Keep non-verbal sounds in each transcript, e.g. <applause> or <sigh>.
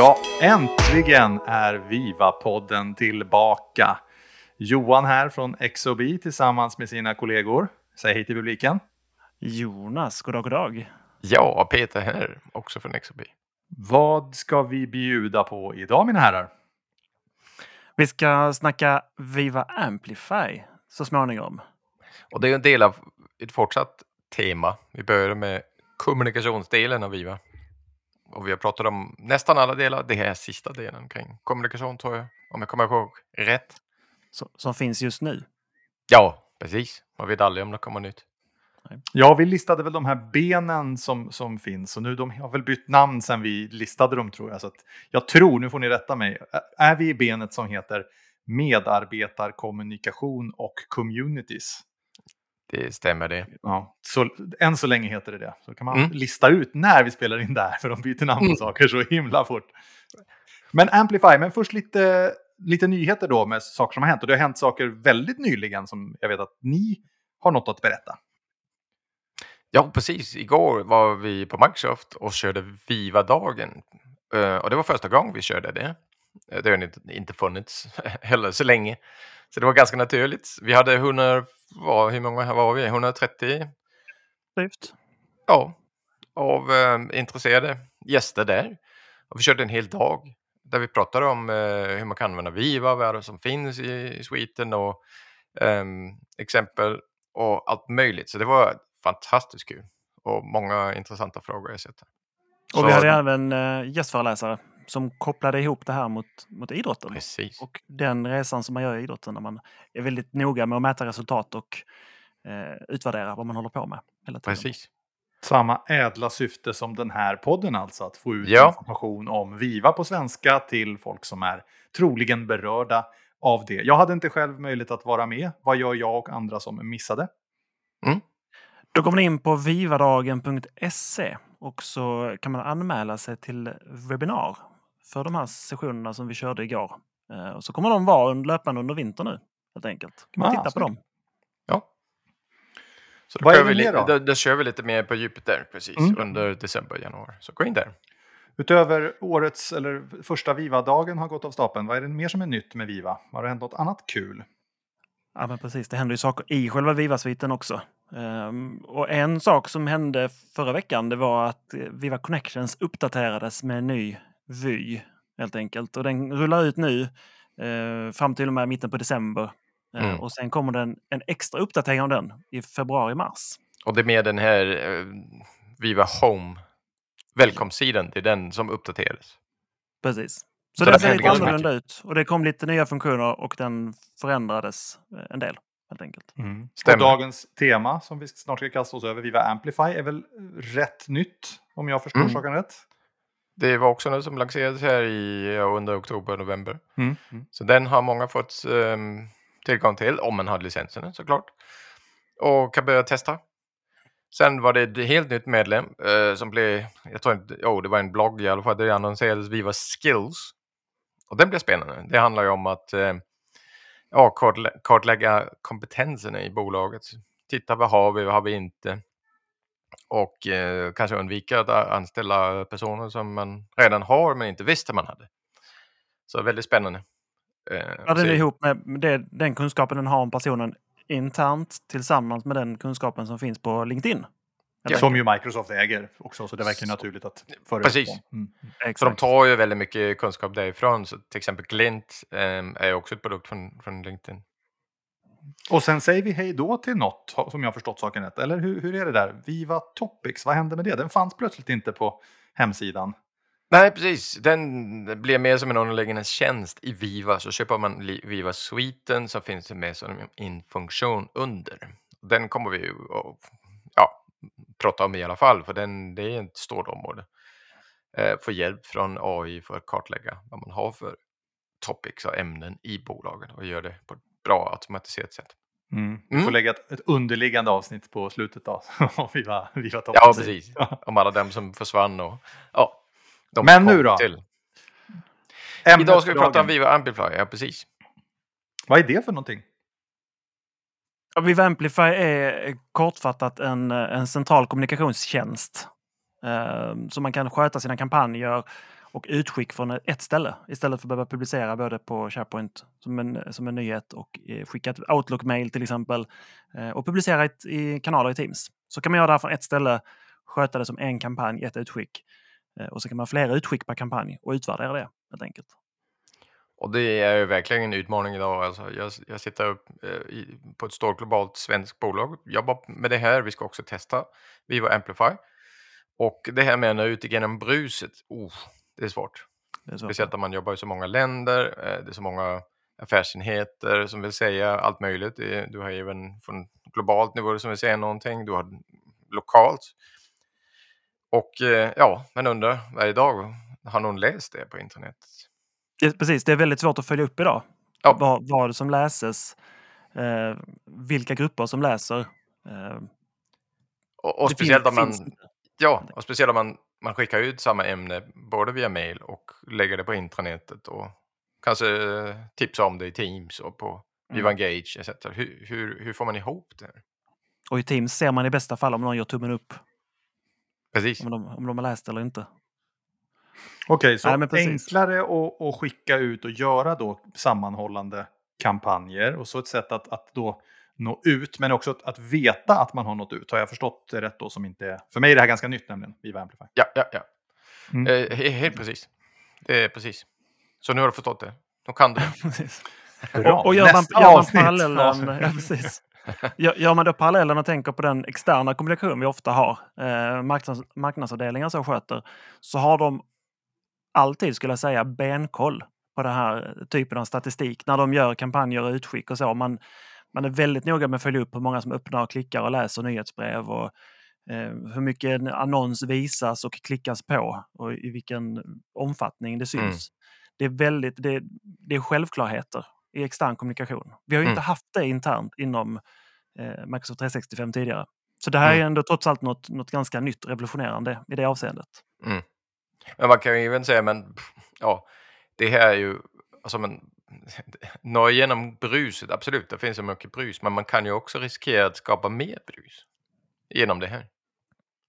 Ja, äntligen är Viva-podden tillbaka. Johan här från XOB tillsammans med sina kollegor. Säg hej till publiken. Jonas, god dag, god dag. Ja, Peter här, också från XOB. Vad ska vi bjuda på idag mina herrar? Vi ska snacka Viva Amplify så småningom. Och det är en del av ett fortsatt tema. Vi börjar med kommunikationsdelen av Viva. Och vi har pratat om nästan alla delar. Det här är sista delen kring kommunikation tror jag, om jag kommer ihåg rätt. Så, som finns just nu. Ja, precis. Man vet aldrig om det kommer nytt. Ja, vi listade väl de här benen som, som finns och nu de har väl bytt namn sen vi listade dem tror jag. Så att jag tror, nu får ni rätta mig, är vi i benet som heter medarbetarkommunikation och communities? Det stämmer det. Ja, så, än så länge heter det det. Så kan man Mm. lista ut när vi spelar in där, för de byter namn på Mm. saker så himla fort. Men Amplify, men först lite, lite nyheter då med saker som har hänt. Och det har hänt saker väldigt nyligen som jag vet att ni har något att berätta. Ja, precis. Igår var vi på Microsoft och körde Viva-dagen. Eh, Och det var första gången vi körde det. Eh, Det har inte, inte funnits <laughs> heller så länge. Så det var ganska naturligt. Vi hade 100, vad, hur många var vi? 130 Drygt. ja, av eh, intresserade gäster där. Och vi körde en hel dag där vi pratade om eh, hur man kan använda Viva, vad är det som finns i, i sviten och ehm, exempel och allt möjligt. Så det var fantastiskt kul och många intressanta frågor jag sett. här. Och vi hade även uh, gästföreläsare som kopplade ihop det här mot, mot idrotten. Precis. Och den resan som man gör i idrotten när man är väldigt noga med att mäta resultat och eh, utvärdera vad man håller på med hela tiden. Precis. Samma ädla syfte som den här podden alltså, att få ut Ja. information om Viva på svenska till folk som är troligen berörda av det. Jag hade inte själv möjlighet att vara med. Vad gör jag och andra som missade? Då kommer ni in på vivadagen.se och så kan man anmäla sig till webbinar för de här sessionerna som vi körde igår. Eh, Och så kommer de vara löpande under vintern nu, helt enkelt. kan man Ah, titta på dem. Ja. Så då, Vad kör vi mer lite, då? då? Då, kör vi lite mer på djupet där, precis, Mm. under december, januari. Så gå in där. Utöver årets, eller första Viva-dagen har gått av stapeln, vad är det mer som är nytt med Viva? Har det hänt något annat kul? Ja, men precis. Det händer ju saker i själva Viva-sviten också. Ehm, och en sak som hände förra veckan, det var att Viva Connections uppdaterades med en ny vy, helt enkelt. Och den rullar ut nu eh, fram till och med mitten på december. Eh, Mm. Och sen kommer den en extra uppdatering av den i februari-mars. Och det är med den här eh, Viva Home välkomstsidan, det är den som uppdateras. Precis. Så, Så den det ser lite annorlunda ut. Och det kom lite nya funktioner och den förändrades eh, en del, helt enkelt. Och Stämmer. dagens tema som vi snart ska kasta oss över, Viva Amplify, är väl rätt nytt om jag förstår Mm. saken rätt? Det var också något som lanserades här i, under oktober, november. Mm. Så den har många fått ehm, tillgång till, om man har licenserna såklart. Och kan börja testa. Sen var det ett helt nytt medlem eh, som blev, jag tror inte, oh, det var en blogg i alla fall, det annonserades Viva Skills. Och den blir spännande. Det handlar ju om att eh, ja, kartlä- kartlägga kompetenserna i bolaget. Titta vad har vi, vad har vi inte? Och eh, kanske undvika att anställa personer som man redan har men inte visste man hade. Så väldigt spännande. Eh, Ja, se- är ihop med det, den kunskapen den har om personen internt tillsammans med den kunskapen som finns på LinkedIn. Ja. Som ju Microsoft äger också, så det verkar Så- naturligt att föra Precis. Mm. Så de Exakt. tar ju väldigt mycket kunskap därifrån. Så till exempel Glint eh, är också ett produkt från, från LinkedIn. Och sen säger vi hej då till något, som jag har förstått saken rätt. Eller hur, hur är det där? Viva Topics, vad hände med det? Den fanns plötsligt inte på hemsidan. Nej, precis. Den blir mer som en underliggande-tjänst i Viva. Så köper man Viva-sviten så finns det med som en funktion under. Den kommer vi ju att ja, prata om i alla fall, för den, det är ett stort område. Eh, få hjälp från AI för att kartlägga vad man har för topics och ämnen i bolagen och göra det på ett bra automatiserat sätt. Mm. Vi Mm. får lägga ett, ett underliggande avsnitt på slutet då. om Viva, Viva Topics. Ja, precis. Om alla dem som försvann och ja. De Men nu då? Till. Ämnet Idag ska vi prata om. Viva Amplify, ja precis. Vad är det för någonting? Ja, Viva Amplify är kortfattat en, en central kommunikationstjänst. Eh, så man kan sköta sina kampanjer och utskick från ett ställe istället för att behöva publicera både på SharePoint som en, som en nyhet och eh, skicka ett Outlook-mail till exempel eh, och publicera ett, i kanaler i Teams. Så kan man göra det här från ett ställe, sköta det som en kampanj, ett utskick. Eh, och så kan man ha flera utskick per kampanj och utvärdera det helt enkelt. Och det är ju verkligen en utmaning idag. Alltså, jag, jag sitter upp, eh, i, på ett stort globalt svenskt bolag, jobbar med det här. Vi ska också testa Vivo Amplify. Och det här med att nå ut genom bruset, oh, det är svårt. Det är svårt. Speciellt om man jobbar i så många länder, eh, det är så många affärsenheter som vill säga allt möjligt. Du har även från globalt nivå som vill säga någonting, du har lokalt. Och eh, ja, man undrar varje dag, har någon läst det på internet? Det, precis, det är väldigt svårt att följa upp idag. Ja. Vad, vad som läses, eh, vilka grupper som läser. Eh, och, och speciellt om man, ja, och speciellt om man, man skickar ut samma ämne både via mail och lägger det på intranätet och kanske tipsa om det i Teams och på Viva mm. Etc. Hur, hur, hur får man ihop det? Och i Teams ser man i bästa fall om någon gör tummen upp. Precis. Om de, om de har läst eller inte. Okej, så Nej, enklare att, att skicka ut och göra då sammanhållande kampanjer och så ett sätt att, att då nå ut, men också att, att, veta att man har nått ut. Har jag förstått det rätt då? Som inte, för mig är det här ganska nytt nämligen, Viva Amplify. Ja, ja, ja. Mm. Eh, helt precis. Det är precis. Så nu har du förstått det. Nu kan du. <laughs> Bra. Och, och gör, man, gör man parallellen, <laughs> ja, precis. Gör man då parallellen och tänker på den externa kommunikation vi ofta har, eh, marknads, marknadsavdelningar som sköter, så har de alltid, skulle jag säga, benkoll på den här typen av statistik när de gör kampanjer och utskick och så. Man, man är väldigt noga med att följa upp hur många som öppnar, klickar och läser nyhetsbrev och eh, hur mycket en annons visas och klickas på och i vilken omfattning det syns. Mm. Det är väldigt, det, det, är självklarheter i extern kommunikation. Vi har ju mm. inte haft det internt inom eh, Microsoft 365 tidigare. Så det här mm. är ändå trots allt något, något ganska nytt, revolutionerande i det avseendet. Mm. Men man kan ju även säga, men ja, det här är ju, alltså men, nå igenom bruset, absolut, det finns så mycket brus, men man kan ju också riskera att skapa mer brus genom det här.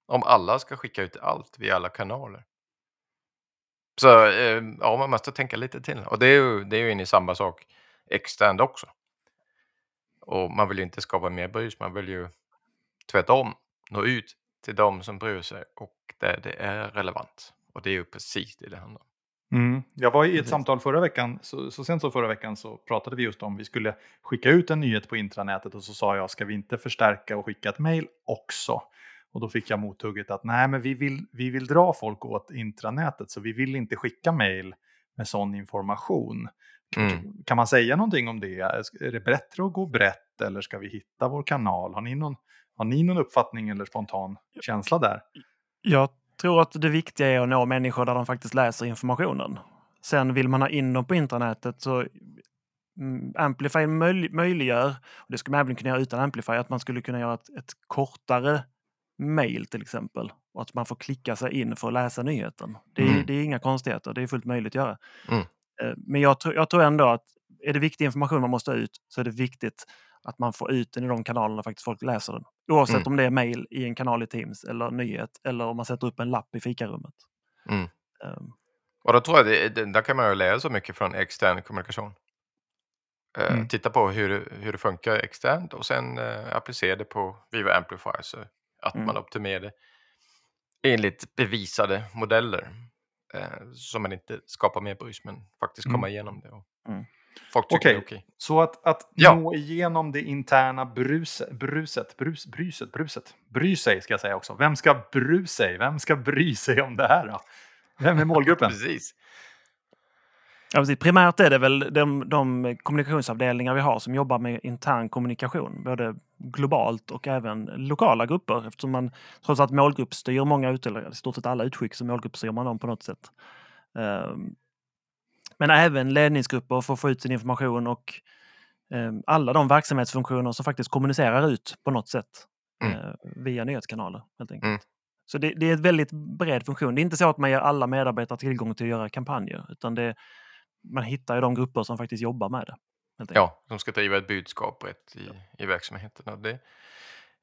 Om alla ska skicka ut allt via alla kanaler. Så ehm, ja, man måste tänka lite till. Och det är ju, det är ju in i samma sak externt också. Och man vill ju inte skapa mer brus, man vill ju tvärtom nå ut till de som bryr sig och där det är relevant. Och det är ju precis det det handlar om. Mm. Jag var i ett samtal förra veckan, så, så sent som förra veckan så pratade vi just om vi skulle skicka ut en nyhet på intranätet och så sa jag ska vi inte förstärka och skicka ett mail också? Och då fick jag mothugget att nej, men vi vill, vi vill dra folk åt intranätet så vi vill inte skicka mail med sån information. Mm. Kan man säga någonting om det? Är det bättre att gå brett eller ska vi hitta vår kanal? Har ni någon, har ni någon uppfattning eller spontan känsla där? Jag tror att det viktiga är att nå människor där de faktiskt läser informationen. Sen vill man ha in dem på intranätet så mm, Amplify möjliggör, och det skulle man även kunna göra utan Amplify, att man skulle kunna göra ett, ett kortare mail till exempel. Och att man får klicka sig in för att läsa nyheten. Det är, mm. det är inga konstigheter, det är fullt möjligt att göra. Mm. Eh, men jag, jag tror ändå att är det viktig information man måste ha ut så är det viktigt att man får ut den i de kanalerna faktiskt folk läser den. Oavsett mm. om det är mail i en kanal i Teams eller nyhet eller om man sätter upp en lapp i fikarummet. Mm. Um. Och då tror jag det, det, där kan man ju lära sig mycket från extern kommunikation. Uh, mm. Titta på hur, hur det funkar externt och sen uh, applicera det på Viva Amplify så att mm. man optimerar det enligt bevisade modeller. Uh, så man inte skapar mer brus men faktiskt mm. komma igenom det. Och. Folk tycker okay. det är okej. Okay. Så att, att ja. nå igenom det interna brus, bruset, brus, bryset, bruset, bry sig ska jag säga också. Vem ska bry sig? Vem ska bry sig om det här då? Vem är målgruppen? <laughs> precis. Ja, precis. Primärt är det väl de, de kommunikationsavdelningar vi har som jobbar med intern kommunikation, både globalt och även lokala grupper eftersom man trots allt målgruppstyr många, ut, eller i stort sett alla utskick så målgruppstyr man dem på något sätt. Um, men även ledningsgrupper för att få ut sin information och eh, alla de verksamhetsfunktioner som faktiskt kommunicerar ut på något sätt mm. eh, via nyhetskanaler. Helt enkelt. Mm. Så det, det, är en väldigt bred funktion. Det är inte så att man ger alla medarbetare tillgång till att göra kampanjer, utan det, man hittar ju de grupper som faktiskt jobbar med det. Ja, som ska driva ett budskap rätt i, i verksamheten. Och det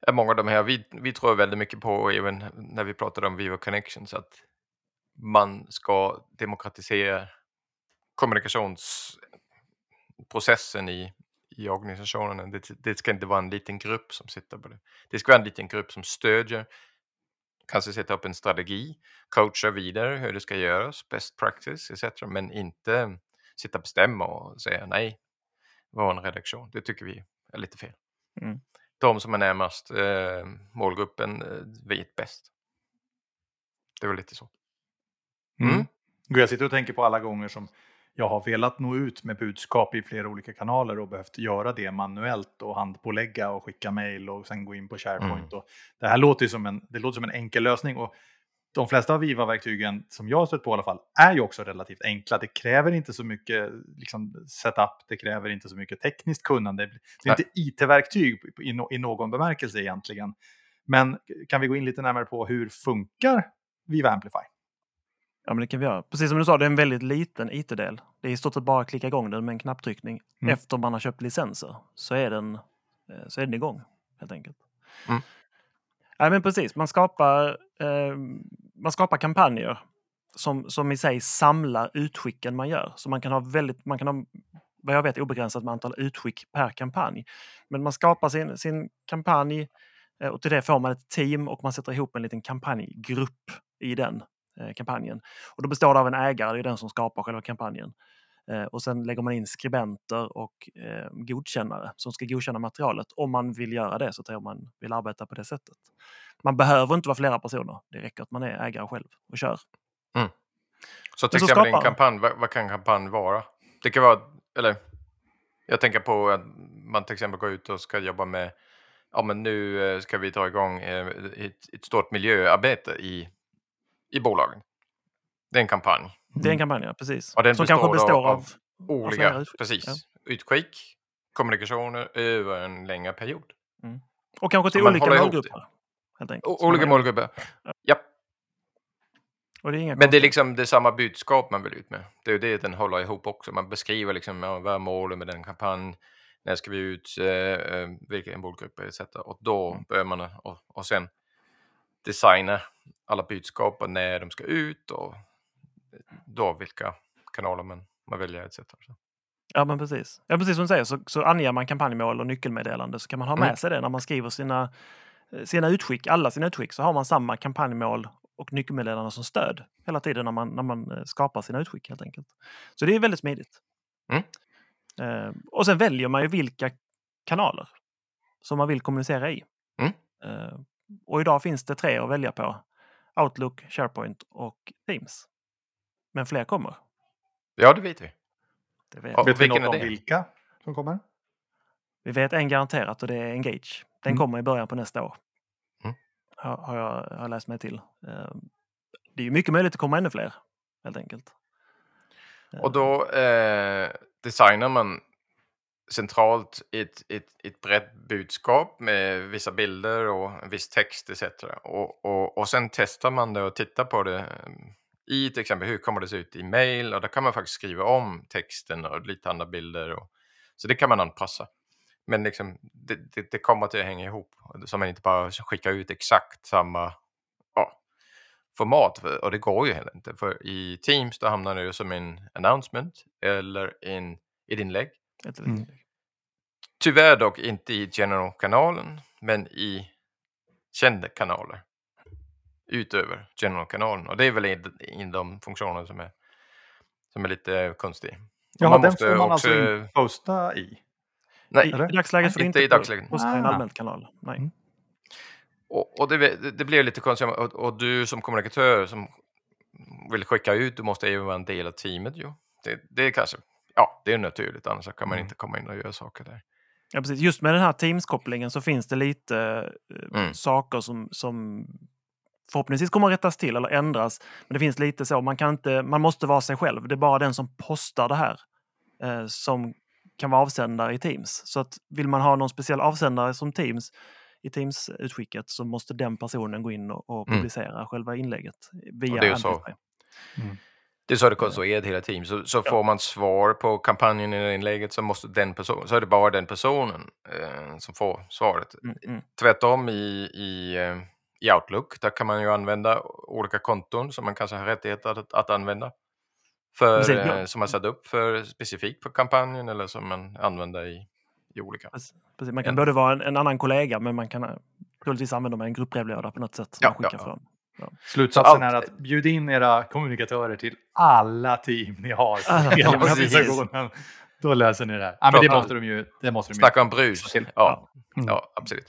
är många av de här, vi, vi tror väldigt mycket på, även när vi pratade om Vivo Connections, att man ska demokratisera kommunikationsprocessen i, i organisationen. Det, det ska inte vara en liten grupp som sitter på det. Det ska vara en liten grupp som stödjer, kanske sätta upp en strategi, coacha vidare hur det ska göras, best practice etc. Men inte sitta och bestämma och säga nej, vår redaktion. Det tycker vi är lite fel. Mm. De som är närmast eh, målgruppen eh, vet bäst. Det var lite så. Mm. Gud, Jag sitter och tänker på alla gånger som jag har velat nå ut med budskap i flera olika kanaler och behövt göra det manuellt och handpålägga och skicka mejl och sen gå in på SharePoint. Och det här låter som en, det låter som en enkel lösning. Och de flesta av Viva-verktygen som jag har stött på i alla fall är ju också relativt enkla. Det kräver inte så mycket liksom, setup, det kräver inte så mycket tekniskt kunnande. Det är inte IT-verktyg i, no i någon bemärkelse egentligen. Men kan vi gå in lite närmare på hur funkar Viva Amplify? Ja, men det kan vi göra. Precis som du sa, det är en väldigt liten IT-del. Det är i stort sett bara att klicka igång den med en knapptryckning. Mm. Efter man har köpt licenser så är den, eh, så är den igång helt enkelt. Mm. Ja, men precis, man skapar, eh, man skapar kampanjer som, som i sig samlar utskicken man gör. Så man kan ha väldigt, man kan ha, vad jag vet, obegränsat med antal utskick per kampanj. Men man skapar sin, sin kampanj eh, och till det får man ett team och man sätter ihop en liten kampanjgrupp i den kampanjen. Och då består det av en ägare, det är den som skapar själva kampanjen. Eh, och sen lägger man in skribenter och eh, godkännare som ska godkänna materialet om man vill göra det, så att man vill arbeta på det sättet. Man behöver inte vara flera personer, det räcker att man är ägare själv och kör. Så till så exempel en kampanj, vad, vad kan en kampanj vara? Det kan vara, eller jag tänker på att man till exempel går ut och ska jobba med, ja men nu eh, ska vi dra igång eh, ett, ett stort miljöarbete i, i bolagen. Det är en kampanj. Det är en kampanj, ja, precis. Och den som kanske består består av- av... Olika, utskick, precis. ja. Utskick, kommunikationer över en längre period. Och kanske till olika målgrupper. Olika målgrupper. Ja, Och det är inga men det är liksom det är samma budskap man vill ut med. Det är ju det den håller ihop också. Man beskriver liksom ja, vad är målet med den kampanj, när ska vi ut, eh, eh, vilka målgrupper etc. Och då Mm. börjar man och, och sen designa alla budskap och när de ska ut och då vilka kanaler man, man väljer etc. Ja, men precis. Ja, precis som du säger så, så anger man kampanjmål och nyckelmeddelande så kan man ha med Mm. sig det när man skriver sina, eh, sina utskick, alla sina utskick, så har man samma kampanjmål och nyckelmeddelande som stöd hela tiden när man, när man eh, skapar sina utskick helt enkelt. Så det är väldigt smidigt. Mm. Eh, och sen väljer man ju vilka kanaler som man vill kommunicera i. Mm. Eh, och idag finns det tre att välja på. Outlook, SharePoint och Teams. Men fler kommer. Ja, det vet vi. Det vet Ja. Vet vi vilken något är om det? vilka som kommer? Vi vet en garanterat och det är Engage. Den Mm. kommer i början på nästa år. Mm. Har, har jag har läst mig till. Eh, Det är ju mycket möjligt att komma ännu fler, helt enkelt. Och då eh, designar man centralt ett, ett, ett brett budskap med vissa bilder och en viss text etc. Och, och, och sen testar man det och tittar på det i till exempel hur kommer det se ut i mail och där kan man faktiskt skriva om texten och lite andra bilder. Och, så det kan man anpassa. Men liksom, det, det, det kommer till att hänga ihop så man inte bara skickar ut exakt samma ja, format. Och det går ju heller inte. För i Teams då hamnar det ju som en announcement eller en, ett inlägg ett Mm. Tyvärr dock inte i General-kanalen, men i kända kanaler. Utöver General-kanalen. Och det är väl av de funktioner som är, som är lite konstig. Ja, man den måste får man också- alltså inte posta i. Nej, I, Eller? I dagsläget får du Inte inte, i dagsläget. posta i en Ah. allmänt kanal. Nej. Mm. och, och det, det- blir lite konstigt. Och, och du som kommunikatör som vill skicka ut, du måste ju vara en del av teamet. ju. Det, det är kanske, ja, det är naturligt. Annars så kan man Mm. inte komma in och göra saker där. Ja, precis. Just med den här Teams-kopplingen så finns det lite eh, Mm. saker som, som förhoppningsvis kommer att rättas till eller ändras. Men det finns lite så, man, kan inte, man måste vara sig själv. Det är bara den som postar det här eh, som kan vara avsändare i Teams. Så att vill man ha någon speciell avsändare som Teams i Teams-utskicket så måste den personen gå in och, och Mm. publicera själva inlägget via Och det är så. Amplify. Det är så det är konstruerat hela team. Så, så får man svar på kampanjen i inlägget så måste den personen, så är det bara den personen eh, som får svaret. Mm, mm. Tvärtom i, i, eh, i Outlook, där kan man ju använda olika konton som man kanske har rättigheter att, att använda. För, eh, ja. som man satt upp för specifikt för kampanjen eller som man använder i, i olika. Precis. Man kan både vara en, en annan kollega men man kan eh, troligtvis använda med en gruppbrevlåda på något sätt som Ja, man skickar ja, från. Slutsatsen allt- är att bjud in era kommunikatörer till alla team ni har Alla hela organisationen. Då löser ni det här. Ja, men det måste de ju. Det måste de. Snacka om brus. till. Ja, Mm. ja absolut.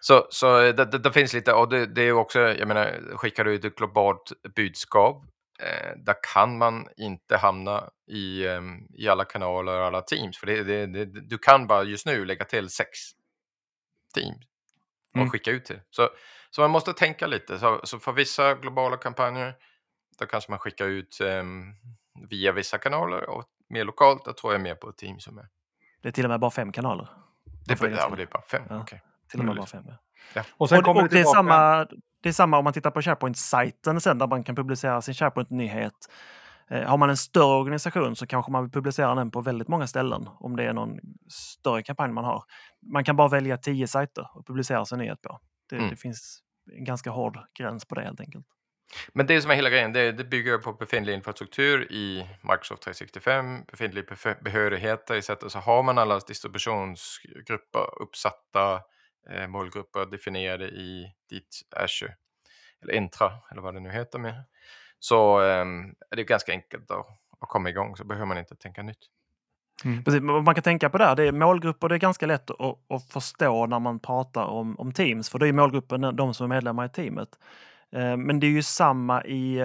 Så, så det, det, det finns lite, och det, det är också, jag menar, skickar du ut ett globalt budskap, eh, där kan man inte hamna i, ehm, i alla kanaler och alla teams. För det, du kan bara just nu lägga till sex team och Mm. skicka ut till. Så, så man måste tänka lite. Så, så för vissa globala kampanjer, då kanske man skickar ut ehm, via vissa kanaler och mer lokalt, då tror jag mer på ett team som är... Det är till och med bara fem kanaler. Det, är, ja, det är bara fem, Ja. okej. Till och med Möjligt. bara fem. Ja. Och sen Och, kommer och det det, är samma, det är samma om man tittar på SharePoint-sajten sen där man kan publicera sin SharePoint-nyhet. Eh, har man en större organisation så kanske man vill publicera den på väldigt många ställen om det är någon större kampanj man har. Man kan bara välja tio sajter och publicera sin nyhet på. Det, Mm. det finns en ganska hård gräns på det helt enkelt. Men det som är hela grejen, det, det bygger på befintlig infrastruktur i Microsoft 365, befintliga bef- behörigheter sättet så har man alla distributionsgrupper uppsatta, eh, målgrupper definierade i ditt Azure, eller Entra, eller vad det nu heter med. Så ehm, är det ganska enkelt att, att komma igång, så behöver man inte tänka nytt. Precis, men vad man kan tänka på där, det är målgrupper, det är ganska lätt att, att förstå när man pratar om, om Teams, för det är målgruppen de som är medlemmar i teamet. Eh, Men det är ju samma i,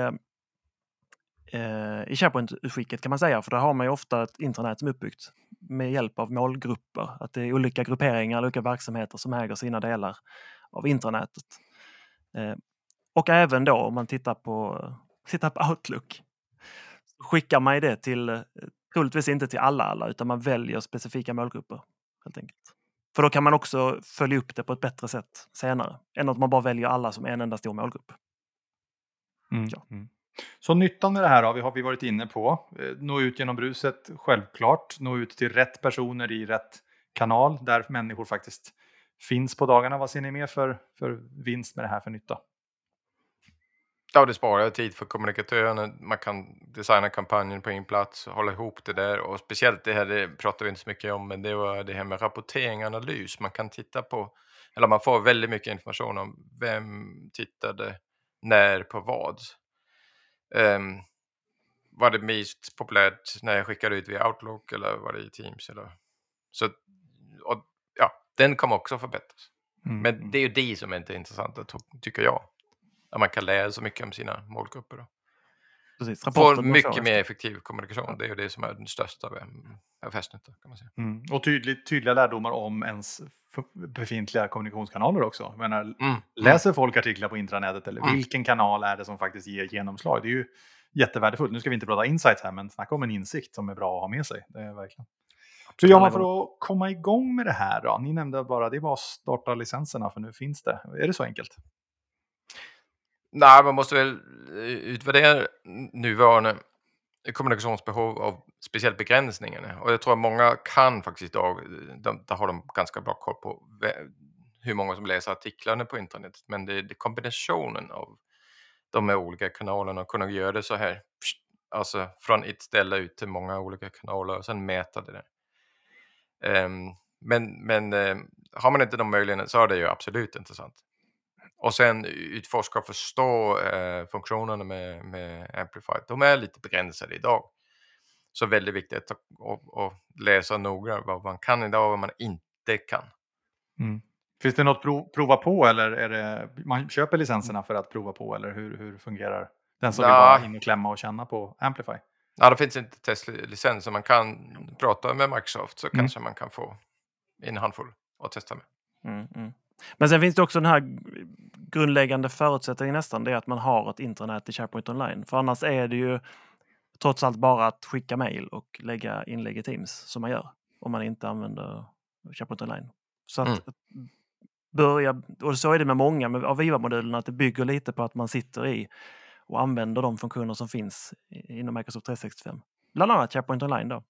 eh, i SharePoint-utskicket kan man säga, för där har man ju ofta ett intranät som är uppbyggt med hjälp av målgrupper. Att det är olika grupperingar, olika verksamheter som äger sina delar av intranätet. Eh, Och även då om man tittar på, tittar på Outlook, så skickar man det till, eh, troligtvis inte till alla alla, utan man väljer specifika målgrupper. helt enkelt. För då kan man också följa upp det på ett bättre sätt senare, än att man bara väljer alla som en enda stor målgrupp. Mm. Ja. Mm. Så nyttan med det här vi, har vi varit inne på. Eh, Nå ut genom bruset, självklart. Nå ut till rätt personer i rätt kanal där människor faktiskt finns på dagarna. Vad ser ni mer för, för vinst med det här för nytta? Ja, det sparar tid för kommunikatörerna. Man kan designa kampanjen på en plats, hålla ihop det där och speciellt det här, det pratar vi inte så mycket om, men det var det här med rapportering och analys. Man kan titta på, eller man får väldigt mycket information om vem tittade, när, på vad. Um, var det mest populärt när jag skickade ut via Outlook eller var det i Teams? Eller? Så, och, ja, den kommer också förbättras. Mm. Men det är ju det som är inte intressanta, ty- tycker jag. Att man kan lära så mycket om sina målgrupper. Då. Precis, Får mycket mer effektiv kommunikation. Det är ju det som är den största mm, affärsnyttan. Mm. Och tydligt, tydliga lärdomar om ens befintliga kommunikationskanaler också. Jag menar, Mm. läser folk artiklar på intranätet eller Mm. vilken kanal är det som faktiskt ger genomslag? Det är ju jättevärdefullt. Nu ska vi inte prata insights här, men snacka om en insikt som är bra att ha med sig. Det är verkligen. Hur gör man för att komma igång med det här då? Ni nämnde bara det var att starta licenserna för nu finns det. Är det så enkelt? Nej, man måste väl eh, utvärdera nuvarande kommunikationsbehov av speciellt begränsningarna. Och jag tror att många kan faktiskt idag, eh, de, där har de ganska bra koll på hur många som läser artiklarna på internet. Men det är kombinationen av de här olika kanalerna och kunna göra det så här, alltså från ett ställe ut till många olika kanaler och sen mäta det där. Ehm, men men eh, har man inte de möjligheterna så är det ju absolut intressant. Och sen utforska och förstå eh, funktionerna med, med Amplified. De är lite begränsade idag. Så väldigt viktigt att och, och läsa noga vad man kan idag och vad man inte kan. Finns det något prov, prova på eller är det man köper licenserna för att prova på eller hur, hur fungerar den som vill Nja. bara in och klämma och känna på Amplify? Ja, det finns inte testlicenser. Man kan prata med Microsoft så Mm. kanske man kan få en handfull att testa med. Mm, mm. Men sen finns det också den här grundläggande förutsättningen nästan, det är att man har ett intranät i SharePoint Online. För annars är det ju trots allt bara att skicka mejl och lägga inlägg i Teams som man gör om man inte använder SharePoint Online. Så att Mm. börja, och så är det med många av Viva-modulerna, att det bygger lite på att man sitter i och använder de funktioner som finns inom Microsoft 365. Bland annat SharePoint Online då.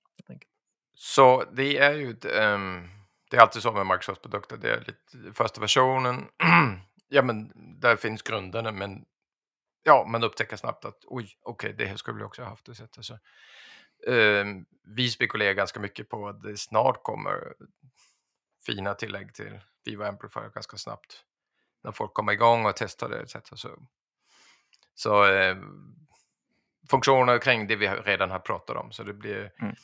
Så det är ju ett, ehm, det är alltid så med Microsoft produkter. Det är lite första versionen <clears throat> ja, men där finns grunderna, men ja, man upptäcker snabbt att oj, okej, det här skulle vi också ha haft. Och. Alltså, eh, vi spekulerar ganska mycket på att det snart kommer fina tillägg till Viva Amplifier ganska snabbt. När folk kommer igång och testar det etc. Så, så eh, funktioner kring det vi redan har pratat om. Så det blir, Mm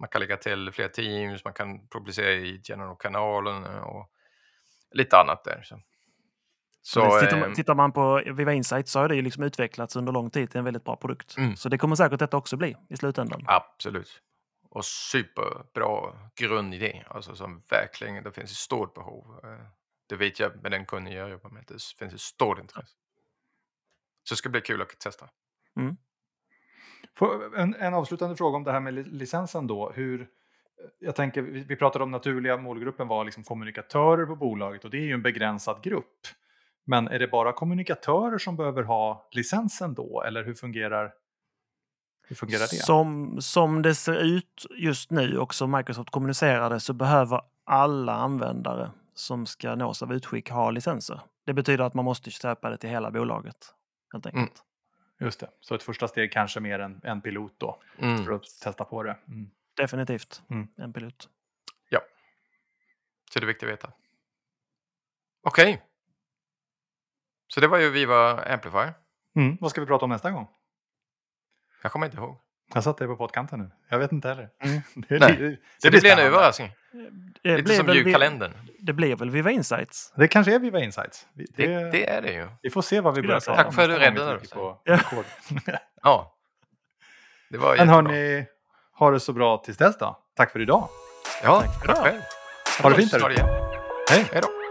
man kan lägga till fler teams, man kan publicera i general-kanalen och lite annat där. Så, så tittar, eh, man, tittar man på Viva Insight så har det ju liksom utvecklats under lång tid till en väldigt bra produkt. Mm. Så det kommer säkert detta också bli i slutändan. Absolut. Och superbra grundidé, alltså som verkligen, det finns ett stort behov. Eh, Det vet jag med den kunden jag jobbar med, det finns ett stort intresse. Så det ska bli kul att testa. Får- En, en avslutande fråga om det här med li- licensen då. Hur, jag tänker, vi, vi pratade om naturliga målgruppen var liksom kommunikatörer på bolaget och det är ju en begränsad grupp. Men är det bara kommunikatörer som behöver ha licensen då? Eller hur fungerar, hur fungerar det? Som, som det ser ut just nu och som Microsoft kommunicerade så behöver alla användare som ska nås av utskick ha licenser. Det betyder att man måste köpa det till hela bolaget. Helt enkelt. Mm. Just det, så ett första steg kanske mer en, en pilot då Mm. för att testa på det. Mm. Definitivt Mm. en pilot. Så det är viktigt att veta. Okej. Så det var ju Viva Amplifier. Mm. Vad ska vi prata om nästa gång? Jag kommer inte ihåg. Jag satt där på pottkanten nu. Jag vet inte heller. Mm. <laughs> Det, Nej. det, Så det, blir en överraskning. Det Lite som julkalendern. Det blir väl Viva Insights? Det kanske är Viva Insights. Vi, Det, det, det är det ju. vi får se vad vi börjar prata Tack för att du räddade oss. <laughs> <laughs> Ja. Det var Men hörni, ha det så bra tills dess då. Tack för idag. Ja, Tack tack själv. Ha det fint. Hej! Hej då.